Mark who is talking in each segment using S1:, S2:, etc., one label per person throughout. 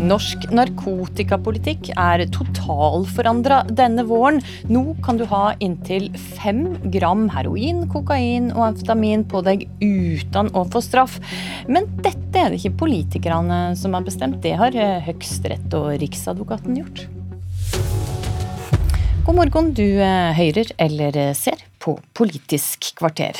S1: Norsk narkotikapolitikk er totalforandra denne våren. Nå kan du ha inntil fem gram heroin, kokain og amfetamin på deg uten å få straff. Men dette er det ikke politikerne som har bestemt, det har Høyesterett og Riksadvokaten gjort. God morgen, du høyrer hører eller ser på Politisk kvarter.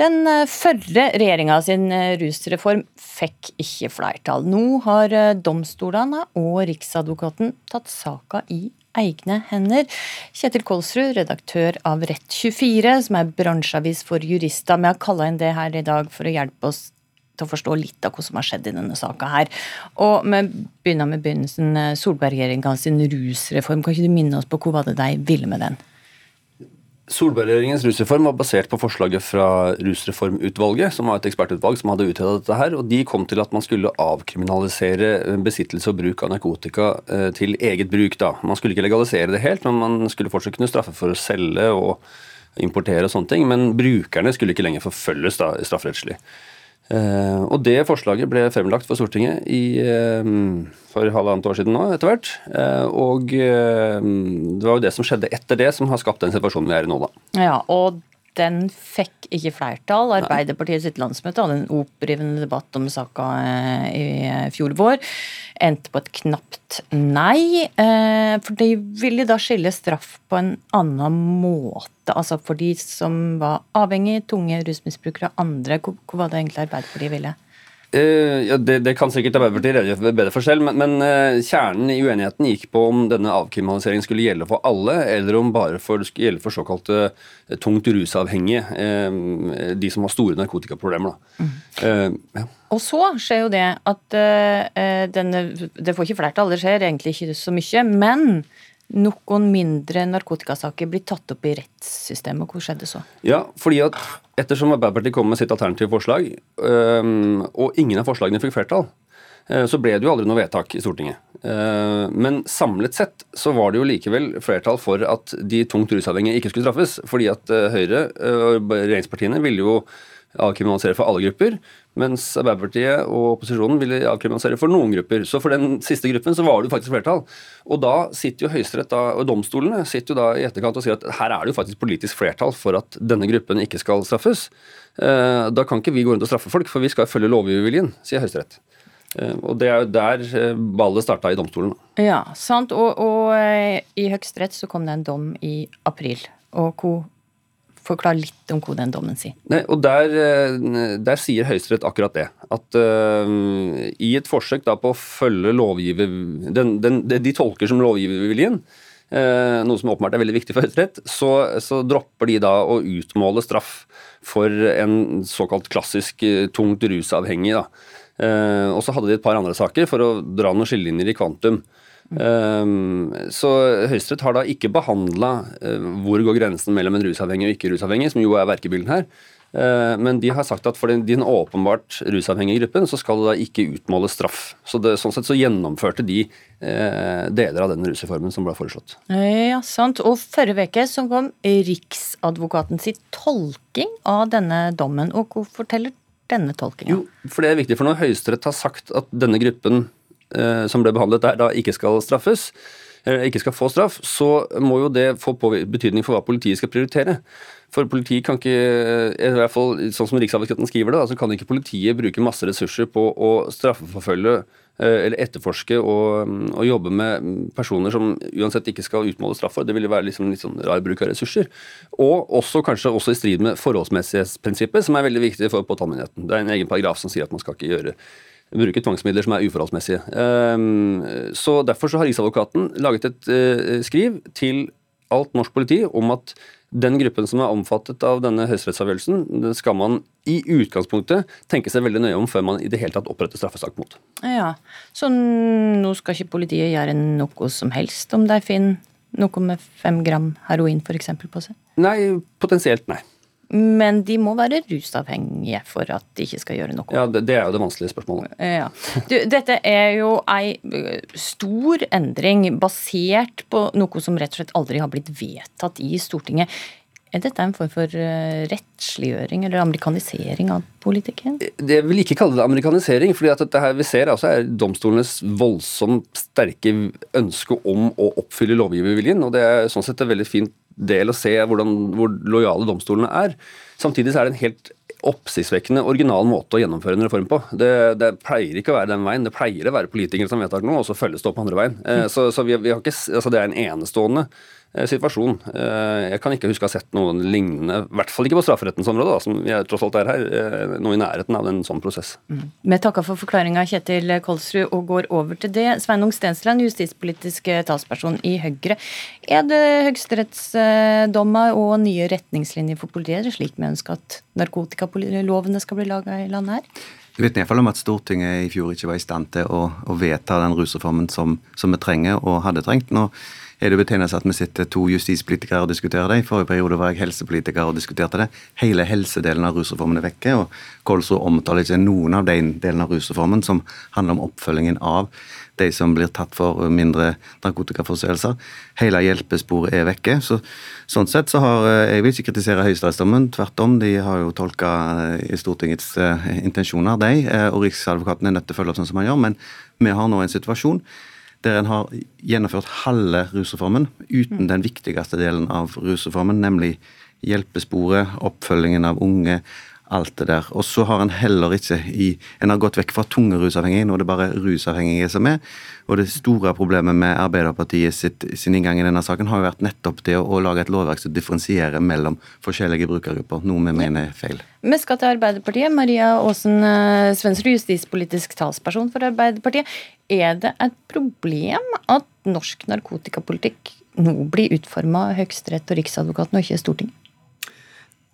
S1: Den eh, førre regjeringa sin eh, rusreform fikk ikke flertall. Nå har domstolene og Riksadvokaten tatt saka i egne hender. Kjetil Kolsrud, redaktør av Rett24, som er bransjeavis for jurister. Vi har kalla inn det her i dag for å hjelpe oss til å forstå litt av hva som har skjedd i denne saka her. Og vi begynner med begynnelsen. Solberg-regjeringa sin rusreform. Kan ikke du minne oss på hva var det de ville med den?
S2: Solberg-regjeringens rusreform var basert på forslaget fra Rusreformutvalget, som var et ekspertutvalg som hadde utredet dette her, og De kom til at man skulle avkriminalisere besittelse og bruk av narkotika eh, til eget bruk. da. Man skulle ikke legalisere det helt, men man skulle fortsatt kunne straffe for å selge og importere og sånne ting. Men brukerne skulle ikke lenger forfølges da, strafferettslig. Uh, og det forslaget ble fremlagt for Stortinget i, uh, for halvannet år siden nå, etter hvert. Uh, og det var jo det som skjedde etter det, som har skapt den situasjonen vi er i nå, da.
S1: Ja, og den fikk ikke flertall. Arbeiderpartiet sitt landsmøte hadde en opprivende debatt om saka i fjor vår. Endte på et knapt nei. For de ville da skille straff på en annen måte altså for de som var avhengig, tunge rusmisbrukere og andre. Hva var det egentlig Arbeiderpartiet ville?
S2: Uh, ja, det, det, kan sikkert Arbeiderpartiet redegjøre bedre for selv, men, men uh, kjernen i uenigheten gikk på om denne avkriminaliseringen skulle gjelde for alle, eller om bare for, skulle gjelde for såkalte uh, tungt rusavhengige, de som har store narkotikaproblemer. Mm.
S1: Ja. Og så skjer jo det at denne Det får ikke flertall, det skjer egentlig ikke så mye, men noen mindre narkotikasaker blir tatt opp i rettssystemet. Hvor skjedde så?
S2: Ja, fordi at Ettersom Arbeiderpartiet kom med sitt alternative forslag, og ingen av forslagene fikk flertall, så ble det jo aldri noe vedtak i Stortinget. Men samlet sett så var det jo likevel flertall for at de tungt rusavhengige ikke skulle straffes. Fordi at Høyre og regjeringspartiene ville jo avkriminalisere for alle grupper, mens Arbeiderpartiet og opposisjonen ville avkriminalisere for noen grupper. Så for den siste gruppen så var det jo faktisk flertall. Og da sitter jo Høyesterett og domstolene sitter jo da i etterkant og sier at her er det jo faktisk politisk flertall for at denne gruppen ikke skal straffes. Eh, da kan ikke vi gå rundt og straffe folk, for vi skal følge lovgiverviljen, sier Høyesterett. Eh, og det er jo der eh, ballet starta i domstolen.
S1: Ja, sant. Og, og i Høyesterett så kom det en dom i april. Og hvor Forklar litt om hva den dommen sier.
S2: Nei, og Der, eh, der sier Høyesterett akkurat det. At uh, i et forsøk da på å følge lovgiver... Den, den, de tolker som lovgiverviljen, uh, noe som åpenbart er veldig viktig for Høyesterett, så, så, dropper de da å utmåle straff for en såkalt klassisk tungt rusavhengig. da. Uh, og så hadde de et par andre saker for å dra noen skillelinjer i kvantum. Um, så Høyesterett har da ikke behandla uh, hvor går grensen mellom en rusavhengig og ikke rusavhengig, som jo er verkebilden her. Uh, men de har sagt at for den, den åpenbart rusavhengige gruppen så skal det da ikke utmåle straff. Så det, Sånn sett så gjennomførte de uh, deler av den rusreformen som ble foreslått.
S1: Ja, sant. Og forrige uke så kom Riksadvokaten sitt tolking av denne dommen. Og hvor forteller denne tolkinga?
S2: Jo, for det er viktig, for når Høyesterett har sagt at denne gruppen Eh, som ble behandlet der, da ikke skal straffes, ikke skal få straff, så må jo det få betydning for hva politiet skal prioritere. For politiet kan ikke, i hvert fall sånn som Riksadvokaten skriver det, altså kan ikke politiet bruke masse ressurser på å straffeforfølge eh, eller etterforske og, og, jobbe med personer som uansett ikke skal utmåle straff for. Det ville være liksom litt sånn rar bruk av ressurser. Og også kanskje også i strid med forholdsmessighetsprinsippet, som er veldig viktig for påtalemyndigheten. Det er en egen paragraf som sier at man skal ikke gjøre bruke tvangsmidler som er uforholdsmessige. Ehm, så Derfor så har Riksadvokaten laget et eh, skriv til alt norsk politi om at den gruppen som er omfattet av denne høyesterettsavgjørelsen, skal man i utgangspunktet tenke seg veldig nøye om før man i det hele tatt oppretter straffesak mot.
S1: Ja, Så nå skal ikke politiet gjøre noe som helst om de finner noe med fem gram heroin f.eks. på seg?
S2: Nei, potensielt nei.
S1: Men de må være rusavhengige for at de ikke skal gjøre noe.
S2: Ja, Det, det er jo det vanskelige spørsmålet.
S1: Ja. Du, dette er jo ei stor endring basert på noe som rett og slett aldri har blitt vedtatt i Stortinget. Er dette en form for rettsliggjøring eller amerikanisering av politikken?
S2: Det vil ikke kalle det amerikanisering. fordi det her vi ser altså er domstolenes voldsomt sterke ønske om å oppfylle lovgiverviljen. og Det er sånn sett et veldig fint del å se hvordan, hvor lojale domstolene er. Samtidig så er det en helt oppsiktsvekkende original måte å gjennomføre en reform på. Det, det, pleier ikke å være den veien. Det pleier å være politikere som vedtar noe, og så følges det opp andre veien. Eh, så, så vi, vi ikke, altså det er en enestående situasjon. Eh, jeg kan ikke huske å ha sett noe lignende, i hvert fall ikke på strafferettens område, da, som vi tross alt er her, eh, noe i nærheten av en sånn prosess.
S1: Mm. Vi takker for forklaringa, Kjetil Kolsrud, og går over til det. Sveinung Stensland, justispolitisk talsperson i Høyre. Er det høyesterettsdommer og nye retningslinjer for politiet slik vi ønsker at narkotikalovene skal bli laga i landet her?
S3: Jeg vet i hvert fall om at Stortinget i fjor ikke var i stand til å, å vedta den rusreformen som, som vi trenger og hadde trengt. Nå er det betegnende at vi sitter to justispolitikere og diskuterer det. I forrige periode var jeg helsepolitiker og diskuterte det. Hele helsedelen av rusreformen er vekke. og Kolsrud omtaler ikke noen av de delene av rusreformen som handler om oppfølgingen av de som blir tatt for mindre narkotikaforseelser. Hele hjelpesporet er vekke. så Sånn sett så har eh, Jeg vil ikke kritisere høyesterettsdommen, tvert om. De har jo tolka i Stortingets eh, intensjoner, de. Og Riksadvokaten er nødt til å følge opp sånn som han gjør. Men vi har nå en situasjon der en har gjennomført halve rusreformen uten mm. den viktigste delen av rusreformen, nemlig hjelpesporet, oppfølgingen av unge, alt det der. Og så har en heller ikke i En har gått vekk fra tunge rusavhengige, nå er det bare rusavhengige som er. Og det store problemet med Arbeiderpartiet sitt, sin inngang i denne saken har jo vært nettopp det å, å lage et lovverk som differensierer mellom forskjellige brukergrupper, noe vi mener er feil.
S1: Vi skal til Arbeiderpartiet. Maria Aasen eh, Svensrud, justispolitisk talsperson for Arbeiderpartiet. Er det et problem at norsk narkotikapolitikk nå blir utforma av Høyesterett og Riksadvokaten, og ikke Stortinget?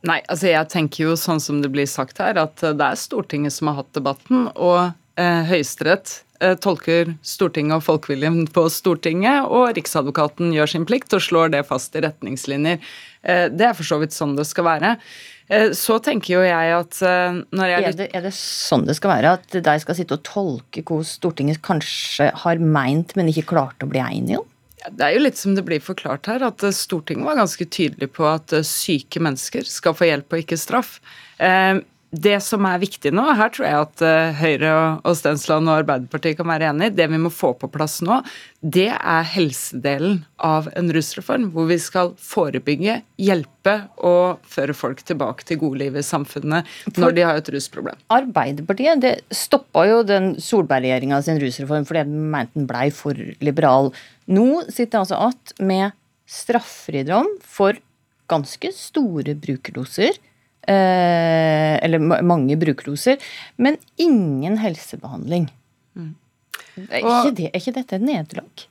S4: Nei, altså jeg tenker jo sånn som det blir sagt her, at det er Stortinget som har hatt debatten, og Høyesterett eh, tolker Stortinget og folkeviljen på Stortinget, og Riksadvokaten gjør sin plikt og slår det fast i retningslinjer. Eh, det er for så vidt sånn det skal være. Eh, så tenker jo jeg at eh, når jeg
S1: er, det, er det sånn det skal være? At de skal sitte og tolke hva Stortinget kanskje har meint, men ikke klart å bli enige om?
S4: Det er jo litt som det blir forklart her, at eh, Stortinget var ganske tydelig på at eh, syke mennesker skal få hjelp og ikke straff. Eh, det som er viktig nå, her tror jeg at uh, Høyre og Stensland og Arbeiderpartiet kan være enige, det vi må få på plass nå, det er helsedelen av en rusreform. Hvor vi skal forebygge, hjelpe og føre folk tilbake til godlivet i samfunnet når de har et rusproblem.
S1: Arbeiderpartiet det stoppa jo den Solberg-regjeringa sin rusreform fordi de mente den blei for liberal. Nå sitter altså att med straffriddom for ganske store brukerdoser Eh, eller mange brukerdoser, men ingen helsebehandling. Mm. Er, ikke det, er ikke dette et nederlag?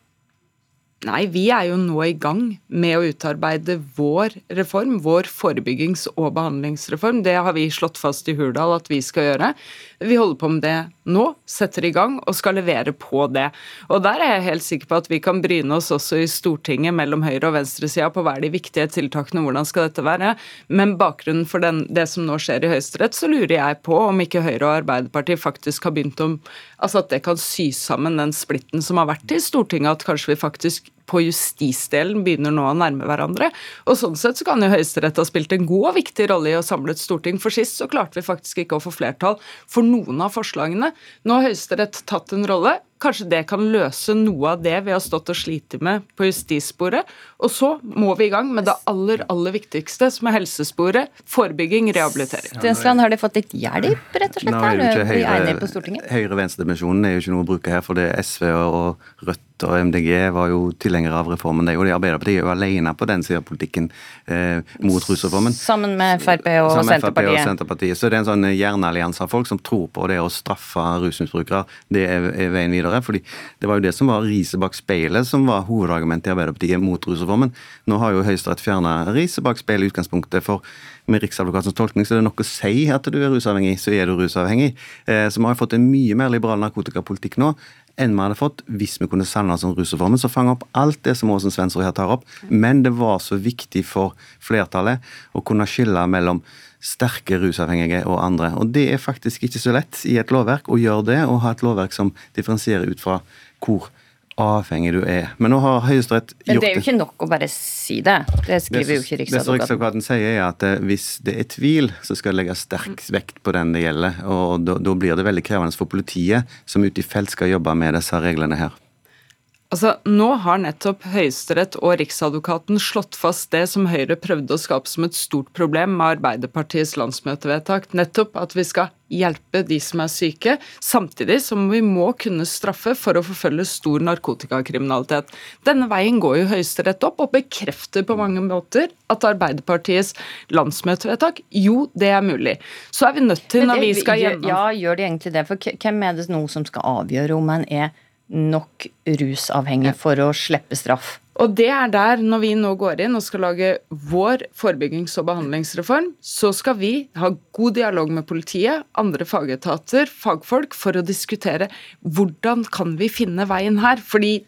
S4: Nei, vi er jo nå i gang med å utarbeide vår reform, vår forebyggings- og behandlingsreform. Det har vi slått fast i Hurdal at vi skal gjøre. Vi holder på med det nå, setter i gang og skal levere på det. Og der er jeg helt sikker på at vi kan bryne oss også i Stortinget mellom høyre- og venstresida på hva er de viktige tiltakene, hvordan skal dette være. Men bakgrunnen for den, det som nå skjer i Høyesterett, så lurer jeg på om ikke Høyre og Arbeiderpartiet faktisk har begynt om Altså at det kan sy sammen den splitten som har vært i Stortinget, at kanskje vi faktisk på justisdelen begynner nå å nærme hverandre. Og sånn sett så kan jo Høyesterett ha spilt en god og viktig rolle i å samle et storting. For sist så klarte vi faktisk ikke å få flertall for noen av forslagene. Nå har Høyesterett tatt en rolle. Kanskje det kan løse noe av det vi har stått og slitt med på justissporet. Og så må vi i gang med det aller, aller viktigste, som er helsesporet. Forebygging, rehabilitering.
S1: Stensland, har de fått litt hjelp, rett og slett? Nå er det jo ikke
S3: Høyre, Høyre-venstre-dimensjonen er jo ikke noe å bruke her, for det er SV og Rødt og MDG var jo tilhengere av reformen. Det er jo det Arbeiderpartiet er jo alene på den siden av politikken eh, mot rusreformen.
S1: Sammen med Frp og.
S3: Og Senterpartiet. Så det er en sånn jernallianse av folk som tror på det å straffe rusmisbrukere. Det er, er veien videre. Fordi det var jo det som var riset bak speilet som var hovedargumentet i Arbeiderpartiet mot rusreformen. Nå har jo Høyesterett fjerna riset bak speilet i utgangspunktet for med Riksadvokatens tolkning så er det nok å si at du er rusavhengig, så er du rusavhengig. Eh, så vi har fått en mye mer liberal narkotikapolitikk nå enn vi hadde fått hvis vi kunne samle oss om rusreformen, som fanger opp alt det som Åsen Svensrud her tar opp. Men det var så viktig for flertallet å kunne skille mellom sterke rusavhengige og andre. Og det er faktisk ikke så lett i et lovverk å gjøre det, og ha et lovverk som differensierer ut fra hvor avhengig du er. Men nå har Høyesterett gjort
S1: det. Men det er jo ikke nok å bare si det. Det skriver jo ikke Riksadvokaten. Det
S3: Riksadvokaten sier, er at eh, hvis det er tvil, så skal det legges sterk vekt på den det gjelder. Og da, da blir det veldig krevende for politiet, som ute i felt skal jobbe med disse reglene her.
S4: Altså, Nå har nettopp Høyesterett og Riksadvokaten slått fast det som Høyre prøvde å skape som et stort problem med Arbeiderpartiets landsmøtevedtak. Nettopp at vi skal hjelpe de som er syke, samtidig som vi må kunne straffe for å forfølge stor narkotikakriminalitet. Denne veien går jo Høyesterett opp og bekrefter på mange måter at Arbeiderpartiets landsmøtevedtak, jo, det er mulig. Så er vi nødt til, når vi skal gjennom...
S1: Ja, gjør de egentlig det? For hvem er det nå som skal avgjøre om en er nok rusavhengig for å slippe straff.
S4: Og det er der, når vi nå går inn og skal lage vår forebyggings- og behandlingsreform, så skal vi ha god dialog med politiet, andre fagetater, fagfolk, for å diskutere hvordan kan vi finne veien her. Fordi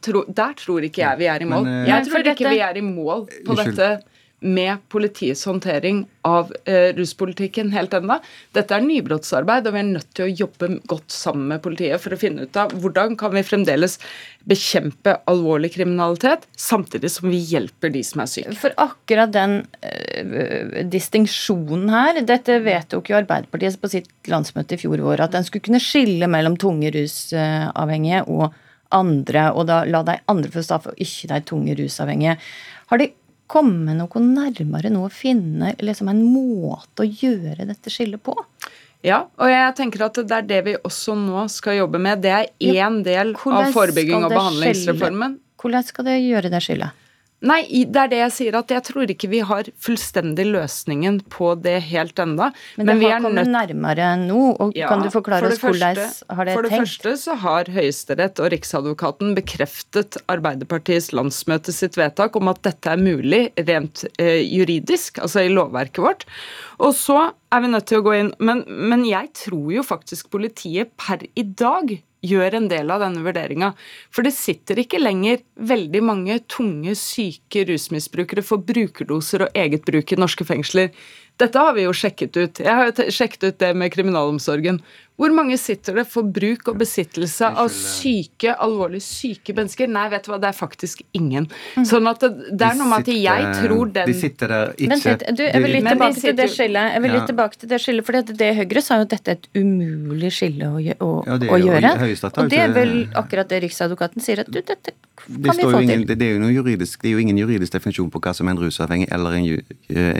S4: tro, der tror ikke jeg vi er i mål. Men, uh, jeg tror ikke vi er i mål på dette med politiets håndtering av eh, ruspolitikken helt ennå. Dette er nybrottsarbeid, og vi er nødt til å jobbe godt sammen med politiet for å finne ut av hvordan kan vi fremdeles bekjempe alvorlig kriminalitet, samtidig som vi hjelper de som er syke.
S1: For akkurat den øh, distinksjonen her, dette vedtok jo Arbeiderpartiet på sitt landsmøte i fjor vår, at en skulle kunne skille mellom tunge rusavhengige og andre, og da la de andre få straffe, og ikke de tunge rusavhengige. Har de komme noe nærmere nå å finne liksom en måte å gjøre dette skillet på?
S4: Ja, og jeg tenker at det er det vi også nå skal jobbe med. Det er én del av forebygging og behandlingsreformen.
S1: Hvordan skal det gjøre det skillet?
S4: Nei, det er det jeg sier, at jeg tror ikke vi har fullstendig løsningen på det helt enda.
S1: Men det Men har kommet nødt... nærmere nå, og ja, kan du forklare oss hvordan har det
S4: tenkt? For
S1: det
S4: første så har Høyesterett og Riksadvokaten bekreftet Arbeiderpartiets landsmøte sitt vedtak om at dette er mulig rent eh, juridisk, altså i lovverket vårt. Og så er vi nødt til å gå inn men, men jeg tror jo faktisk politiet per i dag gjør en del av denne vurderinga. For det sitter ikke lenger veldig mange tunge, syke rusmisbrukere for brukerdoser og eget bruk i norske fengsler. Dette har vi jo sjekket ut. Jeg har jo sjekket ut det med kriminalomsorgen. Hvor mange sitter det for bruk og besittelse av syke, alvorlig syke mennesker? Nei, vet du hva, det er faktisk ingen. Mm. Sånn at det, det er noe med at jeg tror den
S3: De sitter der ikke
S1: Men, du, jeg vil litt tilbake til det skillet. Jeg vil litt tilbake til det skillet, for det Høyre sa jo at dette er et umulig skille å, å, ja, det, å gjøre. Og det er vel akkurat det Riksadvokaten sier, at du, dette kan vi få til.
S3: Det, er jo juridisk, det er jo ingen juridisk definisjon på hva som er en rusavhengig eller en,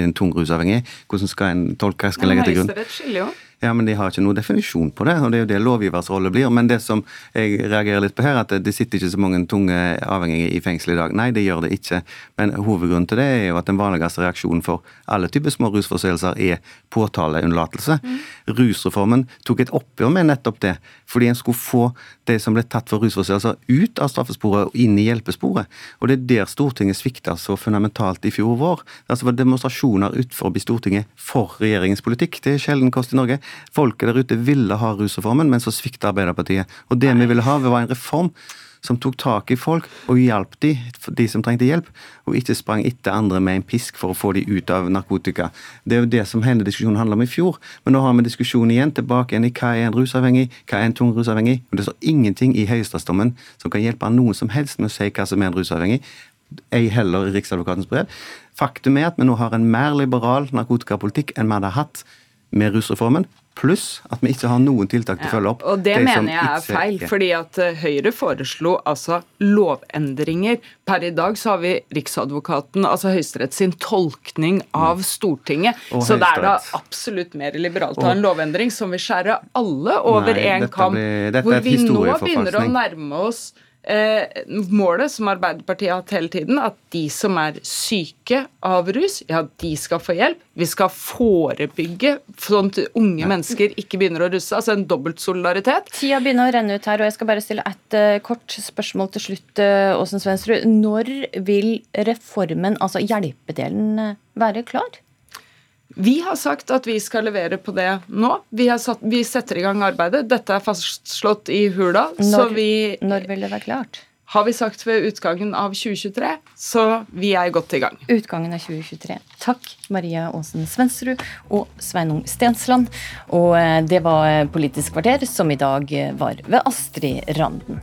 S3: en tung rusavhengig. Hvordan skal en tolke, skal legge til grunn?
S4: Høyesterett skiller jo.
S3: Ja, men de har ikke noen definisjon på det, og det er jo det lovgivers rolle blir. Men det som jeg reagerer litt på her, at det sitter ikke så mange tunge avhengige i fengsel i dag. Nei, det gjør det ikke. Men hovedgrunnen til det er jo at den vanligste reaksjonen for alle typer små rusforseelser er påtaleunnlatelse. Mm. Rusreformen tok et oppgjør med nettopp det, fordi en skulle få de som ble tatt for rusforseelser ut av straffesporet og inn i hjelpesporet. Og det er der Stortinget svikta så fundamentalt i fjor vår. Altså var demonstrasjoner utenfor Stortinget for regjeringens politikk. Det er sjelden kost i Norge. Folket der ute ville ha rusreformen, men så svikta Arbeiderpartiet. Og det vi ville ha, var en reform som tok tak i folk og hjalp de, de som trengte hjelp, og ikke sprang etter andre med en pisk for å få de ut av narkotika. Det er jo det som hele diskusjonen handler om i fjor. Men nå har vi diskusjonen igjen tilbake igjen i hva er en rusavhengig, hva er en tung rusavhengig. Og det står ingenting i høyesterettsdommen som kan hjelpe noen som helst med å si hva som er en rusavhengig. Ei heller i Riksadvokatens brev. Faktum er at vi nå har en mer liberal narkotikapolitikk enn vi hadde hatt med rusreformen. Pluss at vi ikke har noen tiltak til å følge opp.
S4: og Det de mener jeg er feil. Er. fordi at eh, Høyre foreslo altså lovendringer. Per i dag så har vi Riksadvokaten, altså Høyesterett sin tolkning av mm. Stortinget. Og så det er da absolutt mer liberalt å ha en lovendring som vil skjære alle over én kam. Hvor vi nå begynner å nærme oss målet som Arbeiderpartiet har hatt hele tiden, at de som er syke av rus, ja, de skal få hjelp. Vi skal forebygge sånn at unge mennesker ikke begynner å russe. Altså en dobbelt solidaritet.
S1: Tida begynner å renne ut her, og jeg skal bare stille et uh, kort spørsmål til slutt, uh, Åsen Svensrud. Når vil reformen, altså hjelpedelen, uh, være klar?
S4: Vi har sagt at vi skal levere på det nå. Vi, satt, vi setter i gang arbeidet. Dette er fastslått i Hurdal.
S1: Når,
S4: vi,
S1: når vil det være klart?
S4: Har vi sagt ved utgangen av 2023, så vi er godt i gang.
S1: Utgangen av 2023. Takk, Maria Aasen Svensrud og Sveinung Stensland. Og eh, det var Politisk kvarter, som i dag var ved Astrid Randen.